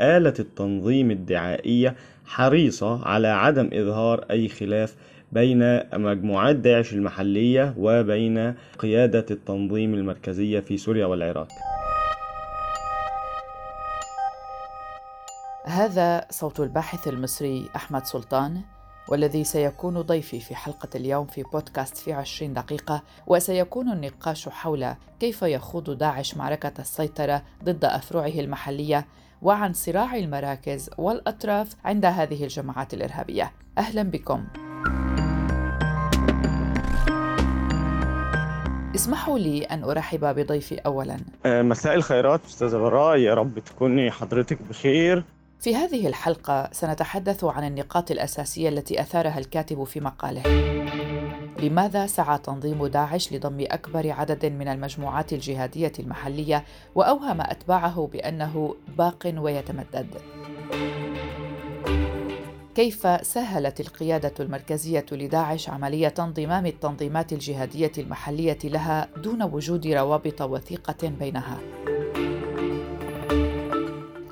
آلة التنظيم الدعائية حريصة على عدم إظهار أي خلاف بين مجموعات داعش المحلية وبين قيادة التنظيم المركزية في سوريا والعراق. هذا صوت الباحث المصري أحمد سلطان والذي سيكون ضيفي في حلقة اليوم في بودكاست في عشرين دقيقة وسيكون النقاش حول كيف يخوض داعش معركة السيطرة ضد أفرعه المحلية وعن صراع المراكز والأطراف عند هذه الجماعات الإرهابية. أهلا بكم. اسمحوا لي أن أرحب بضيفي أولا. آه، مساء الخيرات أستاذة براء يا رب تكوني حضرتك بخير. في هذه الحلقة سنتحدث عن النقاط الأساسية التي أثارها الكاتب في مقاله. لماذا سعى تنظيم داعش لضم أكبر عدد من المجموعات الجهادية المحلية وأوهم أتباعه بأنه باق ويتمدد؟ كيف سهلت القيادة المركزية لداعش عملية انضمام التنظيمات الجهادية المحلية لها دون وجود روابط وثيقة بينها؟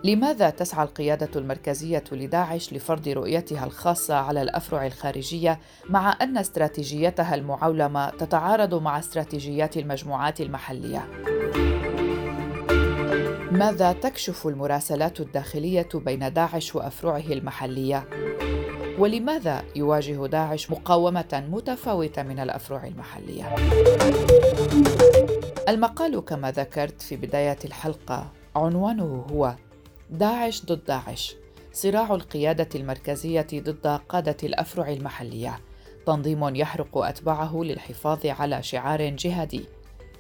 لماذا تسعى القيادة المركزية لداعش لفرض رؤيتها الخاصة على الأفرع الخارجية مع أن استراتيجيتها المعولمة تتعارض مع استراتيجيات المجموعات المحلية؟ ماذا تكشف المراسلات الداخلية بين داعش وأفرعه المحلية؟ ولماذا يواجه داعش مقاومة متفاوتة من الأفرع المحلية؟ المقال كما ذكرت في بداية الحلقة عنوانه هو داعش ضد داعش. صراع القيادة المركزية ضد قادة الأفرع المحلية. تنظيم يحرق أتباعه للحفاظ على شعار جهادي.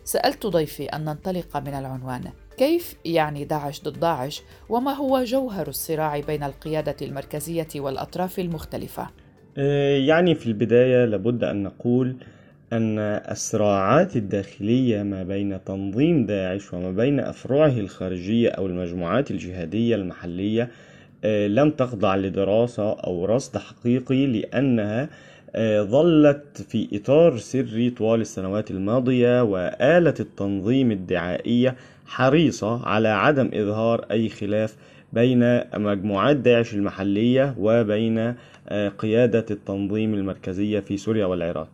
سألت ضيفي أن ننطلق من العنوان. كيف يعني داعش ضد داعش؟ وما هو جوهر الصراع بين القيادة المركزية والأطراف المختلفة؟ آه، يعني في البداية لابد أن نقول أن الصراعات الداخلية ما بين تنظيم داعش وما بين أفرعه الخارجية أو المجموعات الجهادية المحلية آه، لم تخضع لدراسة أو رصد حقيقي لأنها آه، ظلت في إطار سري طوال السنوات الماضية وآلة التنظيم الدعائية حريصة على عدم إظهار أي خلاف بين مجموعات داعش المحلية وبين آه، قيادة التنظيم المركزية في سوريا والعراق.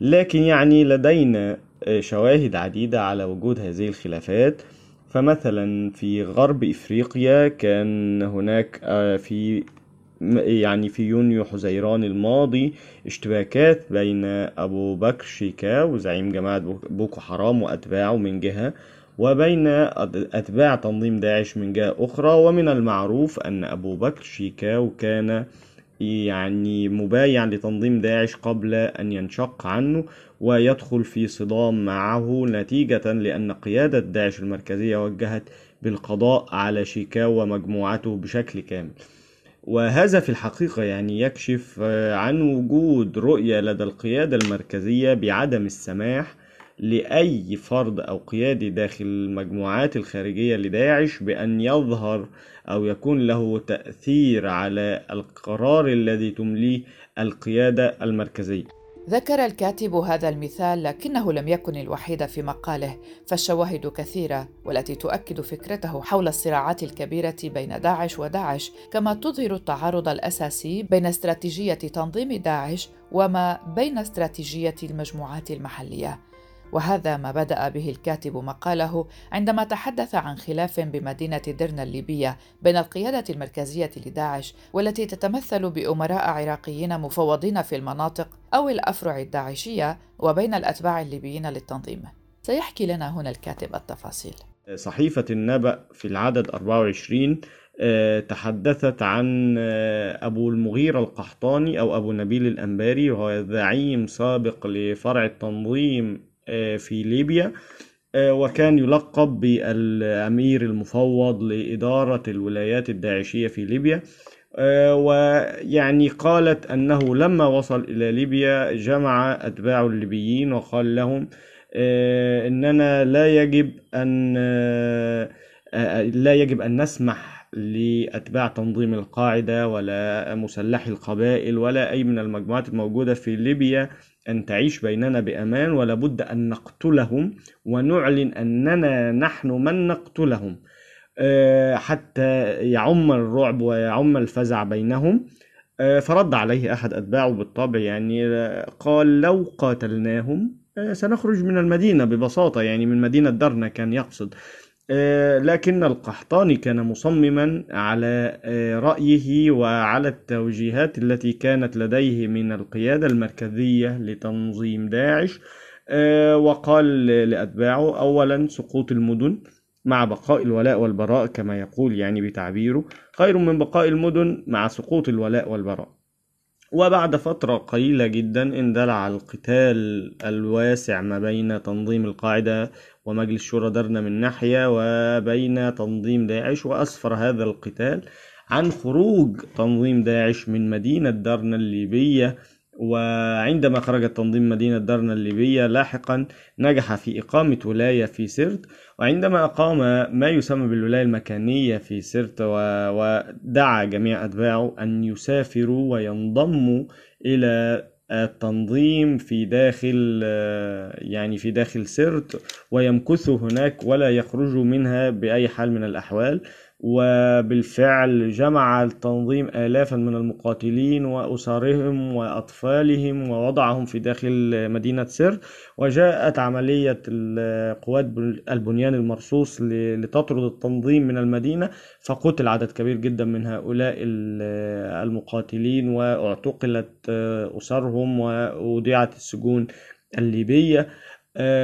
لكن يعني لدينا آه، شواهد عديدة على وجود هذه الخلافات. فمثلا في غرب إفريقيا كان هناك آه، في يعني في يونيو حزيران الماضي اشتباكات بين أبو بكر شيكاو زعيم جماعة بوكو حرام وأتباعه من جهة وبين أتباع تنظيم داعش من جهة أخرى ومن المعروف أن أبو بكر شيكاو كان يعني مبايع لتنظيم داعش قبل أن ينشق عنه ويدخل في صدام معه نتيجة لأن قيادة داعش المركزية وجهت بالقضاء على شيكاو ومجموعته بشكل كامل. وهذا في الحقيقة يعني يكشف عن وجود رؤية لدى القيادة المركزية بعدم السماح لأي فرد أو قيادي داخل المجموعات الخارجية لداعش بأن يظهر أو يكون له تأثير على القرار الذي تمليه القيادة المركزية. ذكر الكاتب هذا المثال لكنه لم يكن الوحيد في مقاله فالشواهد كثيرة والتي تؤكد فكرته حول الصراعات الكبيرة بين داعش وداعش كما تظهر التعارض الأساسي بين استراتيجية تنظيم داعش وما بين استراتيجية المجموعات المحلية. وهذا ما بدأ به الكاتب مقاله عندما تحدث عن خلاف بمدينة درنا الليبية بين القيادة المركزية لداعش والتي تتمثل بأمراء عراقيين مفوضين في المناطق أو الأفرع الداعشية وبين الأتباع الليبيين للتنظيم. سيحكي لنا هنا الكاتب التفاصيل. صحيفة النبأ في العدد 24 آه، تحدثت عن آه، أبو المغيرة القحطاني أو أبو نبيل الأنباري وهو زعيم سابق لفرع التنظيم في ليبيا. آه، وكان يلقب بالأمير المفوض لإدارة الولايات الداعشية في ليبيا. آه، ويعني قالت أنه لما وصل إلى ليبيا جمع أتباع الليبيين وقال لهم إننا لا يجب أن لا يجب أن نسمح لأتباع تنظيم القاعدة ولا مسلحي القبائل ولا أي من المجموعات الموجودة في ليبيا. أن تعيش بيننا بأمان ولا بد أن نقتلهم ونعلن أننا نحن من نقتلهم. حتى يعم الرعب ويعم الفزع بينهم. فرد عليه أحد أتباعه بالطبع يعني قال لو قاتلناهم سنخرج من المدينة ببساطة يعني من مدينة درنا كان يقصد. آه، لكن القحطاني كان مصمما على آه، رأيه وعلى التوجيهات التي كانت لديه من القيادة المركزية لتنظيم داعش آه، وقال لأتباعه أولا سقوط المدن مع بقاء الولاء والبراء كما يقول يعني بتعبيره خير من بقاء المدن مع سقوط الولاء والبراء. وبعد فترة قليلة جدا اندلع القتال الواسع ما بين تنظيم القاعدة ومجلس شورى درنا من ناحية وبين تنظيم داعش وأسفر هذا القتال عن خروج تنظيم داعش من مدينة درنا الليبية. وعندما خرج تنظيم مدينة درنا الليبية لاحقا نجح في إقامة ولاية في سرت. وعندما أقام ما يسمى بالولاية المكانية في سرت ودعا جميع أتباعه أن يسافروا وينضموا إلى التنظيم في داخل يعني في داخل سرت ويمكثوا هناك ولا يخرجوا منها بأي حال من الأحوال. وبالفعل جمع التنظيم آلافا من المقاتلين وأسرهم وأطفالهم ووضعهم في داخل مدينة سر وجاءت عملية قوات البنيان المرصوص لتطرد التنظيم من المدينة فقتل عدد كبير جدا من هؤلاء المقاتلين واعتقلت أسرهم وأودعت السجون الليبية.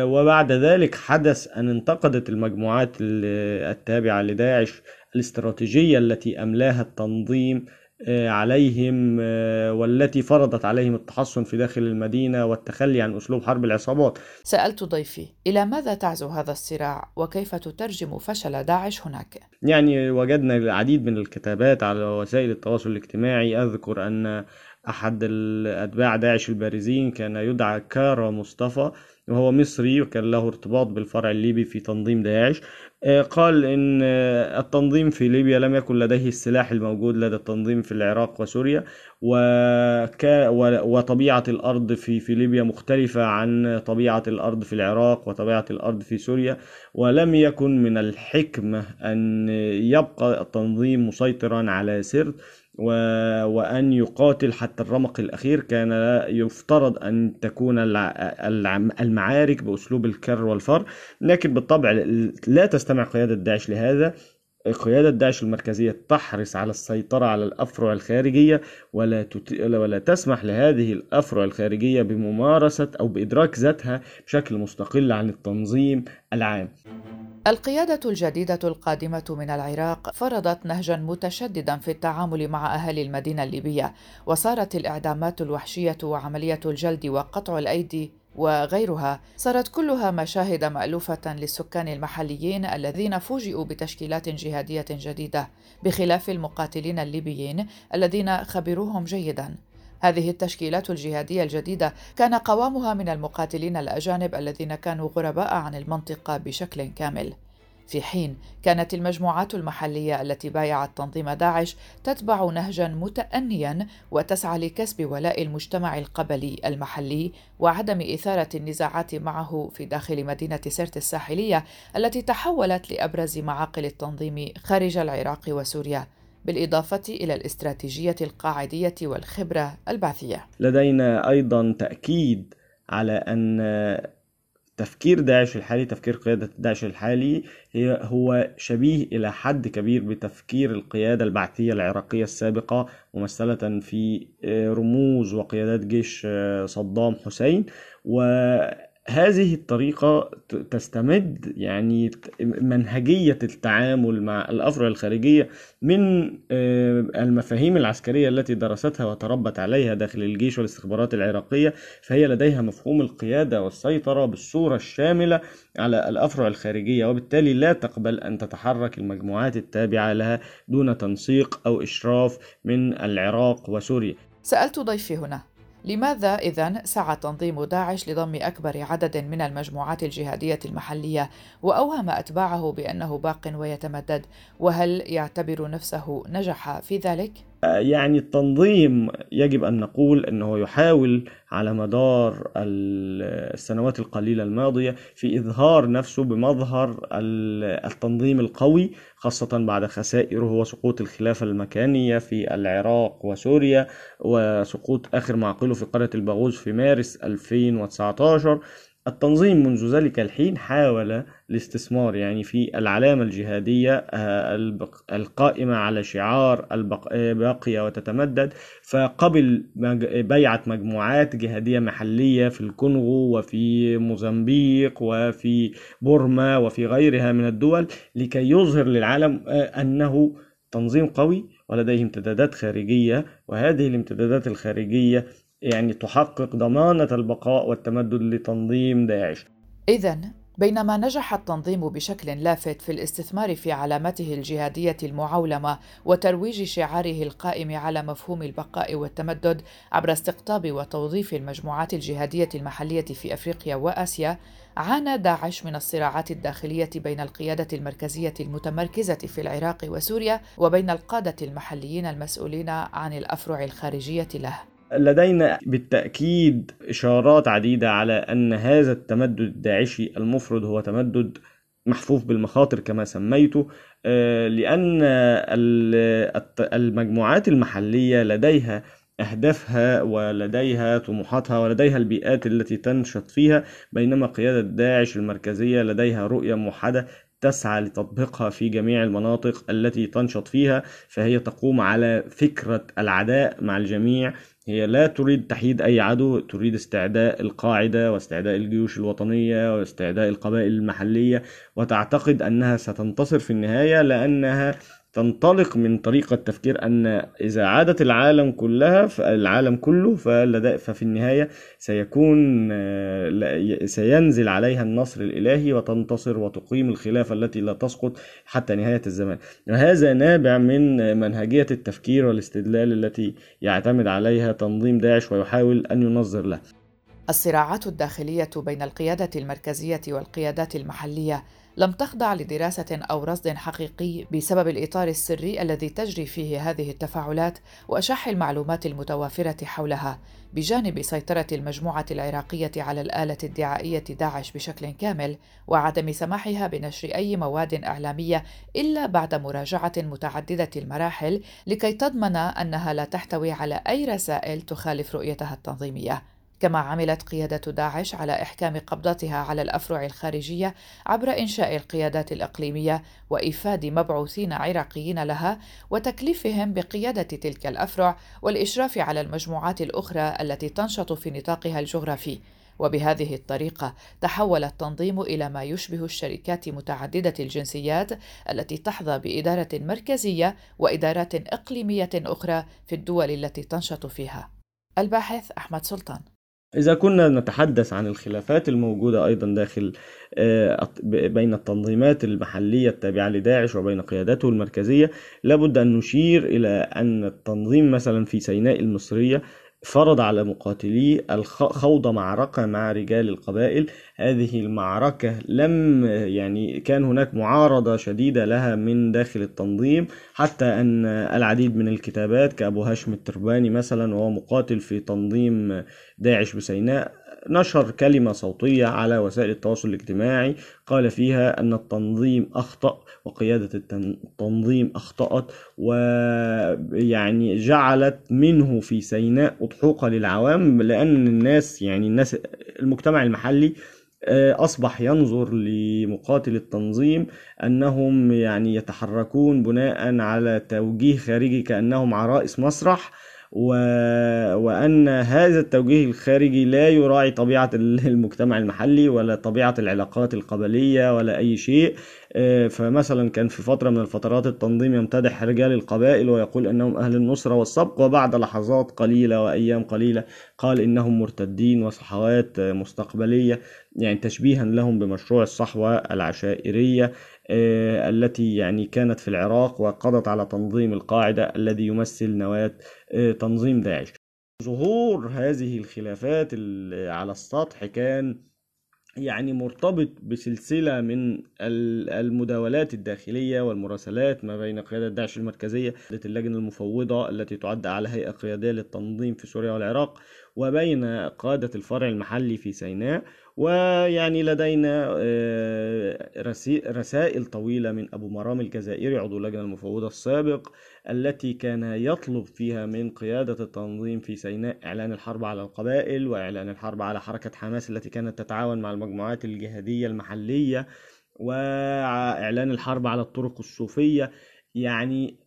وبعد ذلك حدث أن انتقدت المجموعات التابعة لداعش الاستراتيجية التي أملاها التنظيم آه، عليهم آه، والتي فرضت عليهم التحصن في داخل المدينة والتخلي عن أسلوب حرب العصابات سألت ضيفي إلى ماذا تعزو هذا الصراع وكيف تترجم فشل داعش هناك؟ يعني وجدنا العديد من الكتابات على وسائل التواصل الاجتماعي أذكر أن أحد الأتباع داعش البارزين كان يدعى كارا مصطفى وهو مصري وكان له ارتباط بالفرع الليبي في تنظيم داعش. آه، قال إن آه، التنظيم في ليبيا لم يكن لديه السلاح الموجود لدى التنظيم في العراق وسوريا وطبيعة الأرض في في ليبيا مختلفة عن طبيعة الأرض في العراق وطبيعة الأرض في سوريا. ولم يكن من الحكمة أن يبقى التنظيم مسيطرا على سرت. و... وأن يقاتل حتى الرمق الأخير كان يفترض أن تكون المعارك بأسلوب الكر والفر لكن بالطبع لا تستمع قيادة داعش لهذا. قيادة داعش المركزية تحرص على السيطرة على الأفرع الخارجية ولا, تت... ولا تسمح لهذه الأفرع الخارجية بممارسة أو بإدراك ذاتها بشكل مستقل عن التنظيم العام. القيادة الجديدة القادمة من العراق فرضت نهجا متشددا في التعامل مع أهالي المدينة الليبية وصارت الإعدامات الوحشية وعملية الجلد وقطع الأيدي وغيرها. صارت كلها مشاهد مألوفة للسكان المحليين الذين فوجئوا بتشكيلات جهادية جديدة بخلاف المقاتلين الليبيين الذين خبروهم جيدا. هذه التشكيلات الجهادية الجديدة كان قوامها من المقاتلين الأجانب الذين كانوا غرباء عن المنطقة بشكل كامل. في حين كانت المجموعات المحلية التي بايعت تنظيم داعش تتبع نهجا متانيا وتسعى لكسب ولاء المجتمع القبلي المحلي وعدم إثارة النزاعات معه في داخل مدينة سرت الساحلية التي تحولت لأبرز معاقل التنظيم خارج العراق وسوريا. بالإضافة إلى الاستراتيجية القاعدية والخبرة البعثية. لدينا أيضا تأكيد على أن تفكير داعش الحالي تفكير قيادة داعش الحالي هو شبيه إلى حد كبير بتفكير القيادة البعثية العراقية السابقة ممثلة في رموز وقيادات جيش صدام حسين. و هذه الطريقة تستمد يعني منهجية التعامل مع الأفرع الخارجية من آه، المفاهيم العسكرية التي درستها وتربت عليها داخل الجيش والاستخبارات العراقية فهي لديها مفهوم القيادة والسيطرة بالصورة الشاملة على الأفرع الخارجية وبالتالي لا تقبل أن تتحرك المجموعات التابعة لها دون تنسيق أو إشراف من العراق وسوريا. سألت ضيفي هنا لماذا إذا سعى تنظيم داعش لضم أكبر عدد من المجموعات الجهادية المحلية وأوهم أتباعه بأنه باق ويتمدد وهل يعتبر نفسه نجح في ذلك؟ يعني التنظيم يجب أن نقول أنه يحاول على مدار السنوات القليلة الماضية في إظهار نفسه بمظهر التنظيم القوي خاصة بعد خسائره وسقوط الخلافة المكانية في العراق وسوريا وسقوط آخر معقله في قرية الباغوز في مارس 2019 التنظيم منذ ذلك الحين حاول الاستثمار يعني في العلامة الجهادية آه، القائمة على شعار الباقية وتتمدد. فقبل بيعة مجموعات جهادية محلية في الكونغو وفي موزمبيق وفي بورما وفي غيرها من الدول لكي يظهر للعالم آه، أنه تنظيم قوي ولديه امتدادات خارجية. وهذه الامتدادات الخارجية يعني تحقق ضمانة البقاء والتمدد لتنظيم داعش. إذا بينما نجح التنظيم بشكل لافت في الاستثمار في علامته الجهادية المعولمة وترويج شعاره القائم على مفهوم البقاء والتمدد عبر استقطاب وتوظيف المجموعات الجهادية المحلية في أفريقيا وآسيا عانى داعش من الصراعات الداخلية بين القيادة المركزية المتمركزة في العراق وسوريا وبين القادة المحليين المسؤولين عن الأفرع الخارجية له. لدينا بالتأكيد إشارات عديدة على أن هذا التمدد الداعشي المفرد هو تمدد محفوف بالمخاطر كما سميته آه، لأن المجموعات المحلية لديها أهدافها ولديها طموحاتها ولديها البيئات التي تنشط فيها بينما قيادة داعش المركزية لديها رؤية موحدة تسعى لتطبيقها في جميع المناطق التي تنشط فيها فهي تقوم على فكرة العداء مع الجميع هي لا تريد تحييد أي عدو تريد استعداء القاعدة واستعداء الجيوش الوطنية واستعداء القبائل المحلية وتعتقد أنها ستنتصر في النهاية لأنها تنطلق من طريقة تفكير أن إذا عادت العالم كلها العالم كله ففي النهاية سيكون آه، سينزل عليها النصر الإلهي وتنتصر وتقيم الخلافة التي لا تسقط حتى نهاية الزمان. وهذا نابع من منهجية التفكير والاستدلال التي يعتمد عليها تنظيم داعش ويحاول أن ينظر له الصراعات الداخلية بين القيادة المركزية والقيادات المحلية لم تخضع لدراسة أو رصد حقيقي بسبب الإطار السري الذي تجري فيه هذه التفاعلات وأشح المعلومات المتوافرة حولها بجانب سيطرة المجموعة العراقية على الآلة الدعائية داعش بشكل كامل وعدم سماحها بنشر أي مواد إعلامية إلا بعد مراجعة متعددة المراحل لكي تضمن أنها لا تحتوي على أي رسائل تخالف رؤيتها التنظيمية. كما عملت قيادة داعش على إحكام قبضتها على الأفرع الخارجية عبر إنشاء القيادات الإقليمية وإيفاد مبعوثين عراقيين لها وتكليفهم بقيادة تلك الأفرع والإشراف على المجموعات الأخرى التي تنشط في نطاقها الجغرافي. وبهذه الطريقة تحول التنظيم إلى ما يشبه الشركات متعددة الجنسيات التي تحظى بإدارة مركزية وإدارات إقليمية أخرى في الدول التي تنشط فيها. الباحث أحمد سلطان إذا كنا نتحدث عن الخلافات الموجودة أيضا داخل آه، بين التنظيمات المحلية التابعة لداعش وبين قيادته المركزية لابد أن نشير إلى أن التنظيم مثلا في سيناء المصرية فرض على مقاتليه خوض معركة مع رجال القبائل هذه المعركة لم يعني كان هناك معارضة شديدة لها من داخل التنظيم حتى أن العديد من الكتابات كأبو هاشم الترباني مثلا وهو مقاتل في تنظيم داعش بسيناء نشر كلمة صوتية على وسائل التواصل الاجتماعي قال فيها أن التنظيم أخطأ وقيادة التنظيم أخطأت ويعني جعلت منه في سيناء أضحوكة للعوام لأن الناس يعني الناس المجتمع المحلي أصبح ينظر لمقاتل التنظيم أنهم يعني يتحركون بناء على توجيه خارجي كأنهم عرائس مسرح. و... وأن هذا التوجيه الخارجي لا يراعي طبيعة المجتمع المحلي ولا طبيعة العلاقات القبلية ولا أي شيء. آه، فمثلا كان في فترة من الفترات التنظيم يمتدح رجال القبائل ويقول أنهم أهل النصرة والسبق وبعد لحظات قليلة وأيام قليلة قال إنهم مرتدين وصحوات مستقبلية يعني تشبيها لهم بمشروع الصحوة العشائرية. التي يعني كانت في العراق وقضت على تنظيم القاعدة الذي يمثل نواة آه، تنظيم داعش. ظهور هذه الخلافات على السطح كان يعني مرتبط بسلسلة من المداولات الداخلية والمراسلات ما بين قيادة داعش المركزية اللجنة المفوضة التي تعد على هيئة قيادية للتنظيم في سوريا والعراق وبين قادة الفرع المحلي في سيناء. ويعني لدينا آه، رسائل طويلة من أبو مرام الجزائري عضو اللجنة المفوضة السابق التي كان يطلب فيها من قيادة التنظيم في سيناء إعلان الحرب على القبائل وإعلان الحرب على حركة حماس التي كانت تتعاون مع المجموعات الجهادية المحلية وإعلان الحرب على الطرق الصوفية. يعني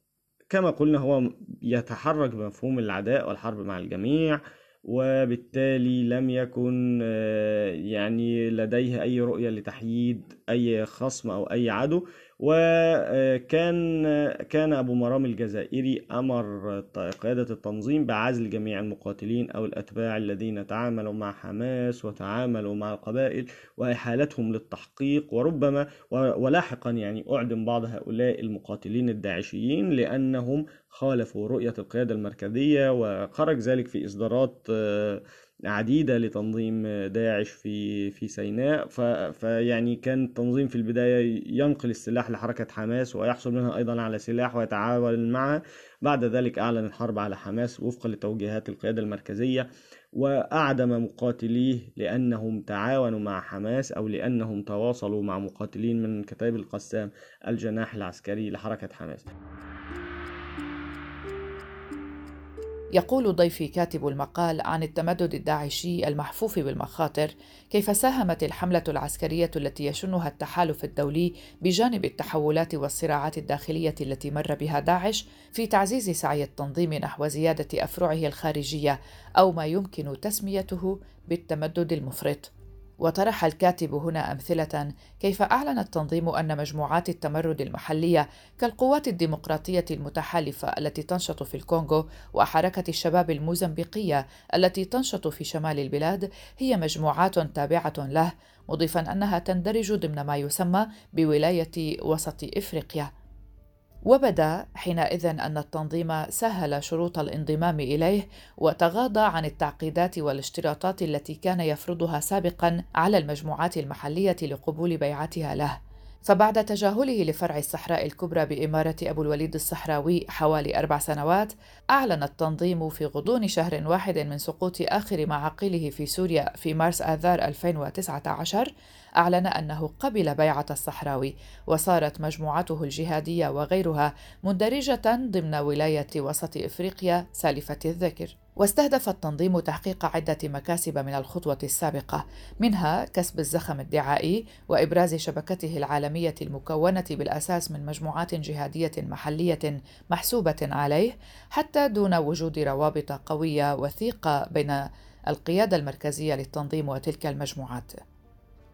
كما قلنا هو يتحرك بمفهوم العداء والحرب مع الجميع. وبالتالي لم يكن آه، يعني لديه أي رؤية لتحييد أي خصم أو أي عدو وكان كان أبو مرام الجزائري أمر قيادة التنظيم بعزل جميع المقاتلين أو الأتباع الذين تعاملوا مع حماس وتعاملوا مع القبائل وإحالتهم للتحقيق وربما ولاحقا يعني أعدم بعض هؤلاء المقاتلين الداعشيين لأنهم خالفوا رؤية القيادة المركزية وخرج ذلك في إصدارات عديدة لتنظيم داعش في في سيناء. فيعني كان التنظيم في البداية ينقل السلاح لحركة حماس ويحصل منها أيضا على سلاح ويتعاون معها بعد ذلك أعلن الحرب على حماس وفقا لتوجيهات القيادة المركزية وأعدم مقاتليه لأنهم تعاونوا مع حماس أو لأنهم تواصلوا مع مقاتلين من كتائب القسام الجناح العسكري لحركة حماس. يقول ضيفي كاتب المقال عن التمدد الداعشي المحفوف بالمخاطر كيف ساهمت الحملة العسكرية التي يشنها التحالف الدولي بجانب التحولات والصراعات الداخلية التي مر بها داعش في تعزيز سعي التنظيم نحو زيادة أفرعه الخارجية أو ما يمكن تسميته بالتمدد المفرط. وطرح الكاتب هنا أمثلة كيف أعلن التنظيم أن مجموعات التمرد المحلية كالقوات الديمقراطية المتحالفة التي تنشط في الكونغو وحركة الشباب الموزمبيقية التي تنشط في شمال البلاد هي مجموعات تابعة له مضيفا أنها تندرج ضمن ما يسمى بولاية وسط إفريقيا. وبدا حينئذ أن التنظيم سهل شروط الانضمام إليه وتغاضى عن التعقيدات والاشتراطات التي كان يفرضها سابقا على المجموعات المحلية لقبول بيعتها له. فبعد تجاهله لفرع الصحراء الكبرى بإمارة أبو الوليد الصحراوي حوالي أربع سنوات، أعلن التنظيم في غضون شهر واحد من سقوط آخر معاقله في سوريا في مارس آذار 2019 أعلن أنه قبل بيعة الصحراوي وصارت مجموعته الجهادية وغيرها مندرجة ضمن ولاية وسط إفريقيا سالفة الذكر. واستهدف التنظيم تحقيق عدة مكاسب من الخطوة السابقة منها كسب الزخم الدعائي وإبراز شبكته العالمية المكونة بالأساس من مجموعات جهادية محلية محسوبة عليه حتى دون وجود روابط قوية وثيقة بين القيادة المركزية للتنظيم وتلك المجموعات.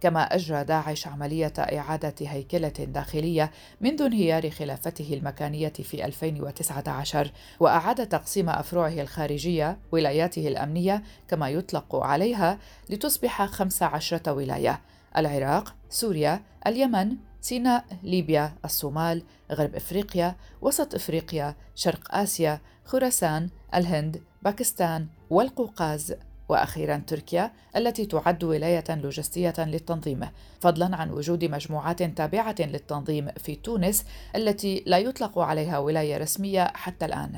كما أجرى داعش عملية إعادة هيكلة داخلية منذ انهيار خلافته المكانية في 2019 وأعاد تقسيم أفرعه الخارجية ولاياته الأمنية كما يطلق عليها لتصبح 15 ولاية العراق، سوريا، اليمن، سيناء، ليبيا، الصومال، غرب إفريقيا، وسط إفريقيا، شرق آسيا، خراسان، الهند، باكستان والقوقاز. وأخيرا تركيا التي تعد ولاية لوجستية للتنظيم فضلا عن وجود مجموعات تابعة للتنظيم في تونس التي لا يطلق عليها ولاية رسمية حتى الآن.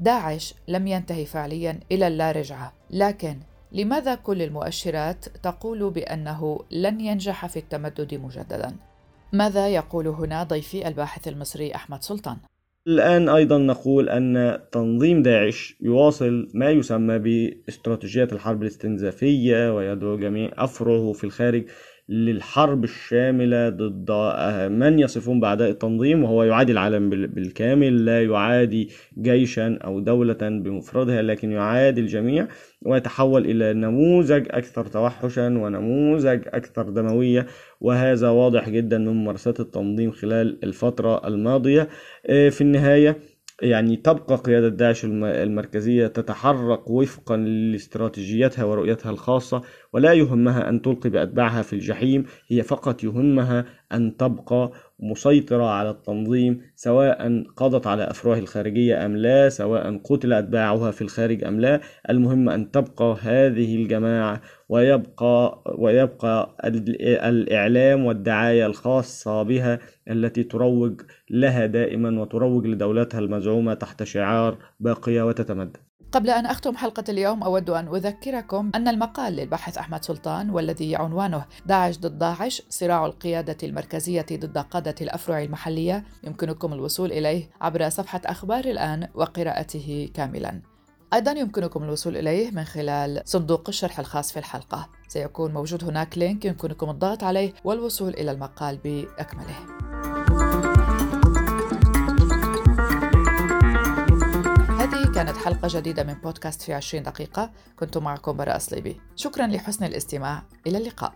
داعش لم ينتهي فعليا إلى اللا رجعه لكن لماذا كل المؤشرات تقول بأنه لن ينجح في التمدد مجددا؟ ماذا يقول هنا ضيفي الباحث المصري أحمد سلطان؟ الآن أيضا نقول أن تنظيم داعش يواصل ما يسمى باستراتيجية الحرب الاستنزافية ويدعو جميع أفرعه في الخارج للحرب الشاملة ضد من يصفون بأعداء التنظيم وهو يعادي العالم بالكامل لا يعادي جيشا أو دولة بمفردها لكن يعادي الجميع ويتحول إلى نموذج أكثر توحشا ونموذج أكثر دموية. وهذا واضح جدا من ممارسات التنظيم خلال الفترة الماضية. آه، في النهاية يعني تبقى قيادة داعش المركزية تتحرك وفقا لاستراتيجيتها ورؤيتها الخاصة ولا يهمها أن تلقي بأتباعها في الجحيم هي فقط يهمها أن تبقى مسيطرة على التنظيم سواء قضت على أفراه الخارجية أم لا سواء قتل أتباعها في الخارج أم لا. المهم أن تبقى هذه الجماعة ويبقى ويبقى الإعلام والدعاية الخاصة بها التي تروج لها دائما وتروج لدولتها المزعومة تحت شعار باقية وتتمدد. قبل أن أختم حلقة اليوم أود أن أذكركم أن المقال للباحث أحمد سلطان والذي عنوانه داعش ضد داعش صراع القيادة المركزية ضد قادة الأفرع المحلية. يمكنكم الوصول إليه عبر صفحة أخبار الآن وقراءته كاملا. أيضا يمكنكم الوصول إليه من خلال صندوق الشرح الخاص في الحلقة. سيكون موجود هناك لينك يمكنكم الضغط عليه والوصول إلى المقال بأكمله. حلقة جديدة من بودكاست في 20 دقيقة. كنت معكم براء صليبي شكرا لحسن الاستماع. إلى اللقاء.